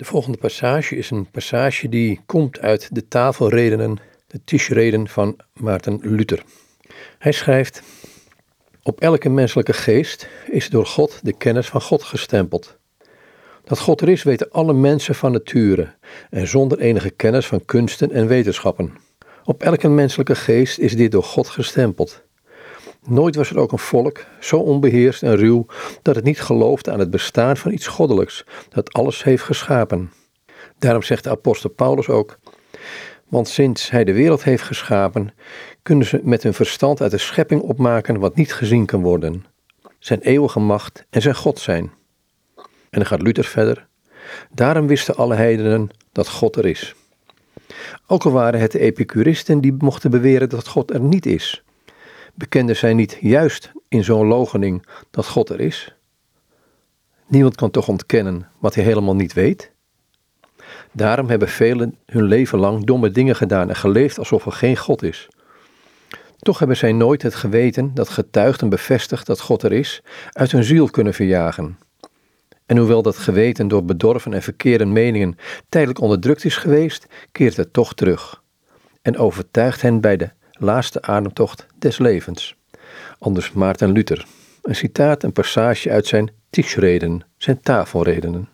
De volgende passage is een passage die komt uit de tafelredenen, de tischreden van Maarten Luther. Hij schrijft: Op elke menselijke geest is door God de kennis van God gestempeld. Dat God er is, weten alle mensen van nature en zonder enige kennis van kunsten en wetenschappen. Op elke menselijke geest is dit door God gestempeld. Nooit was er ook een volk zo onbeheerst en ruw dat het niet geloofde aan het bestaan van iets goddelijks, dat alles heeft geschapen. Daarom zegt de apostel Paulus ook: Want sinds hij de wereld heeft geschapen, kunnen ze met hun verstand uit de schepping opmaken wat niet gezien kan worden. Zijn eeuwige macht en zijn God zijn. En dan gaat Luther verder. Daarom wisten alle heidenen dat God er is. Ook al waren het de epicuristen die mochten beweren dat God er niet is bekenden zij niet juist in zo'n logening dat God er is? Niemand kan toch ontkennen wat hij helemaal niet weet? Daarom hebben velen hun leven lang domme dingen gedaan en geleefd alsof er geen God is. Toch hebben zij nooit het geweten dat getuigt en bevestigt dat God er is, uit hun ziel kunnen verjagen. En hoewel dat geweten door bedorven en verkeerde meningen tijdelijk onderdrukt is geweest, keert het toch terug en overtuigt hen bij de laatste ademtocht des levens. Anders Maarten Luther. Een citaat, een passage uit zijn Tischreden, zijn tafelredenen.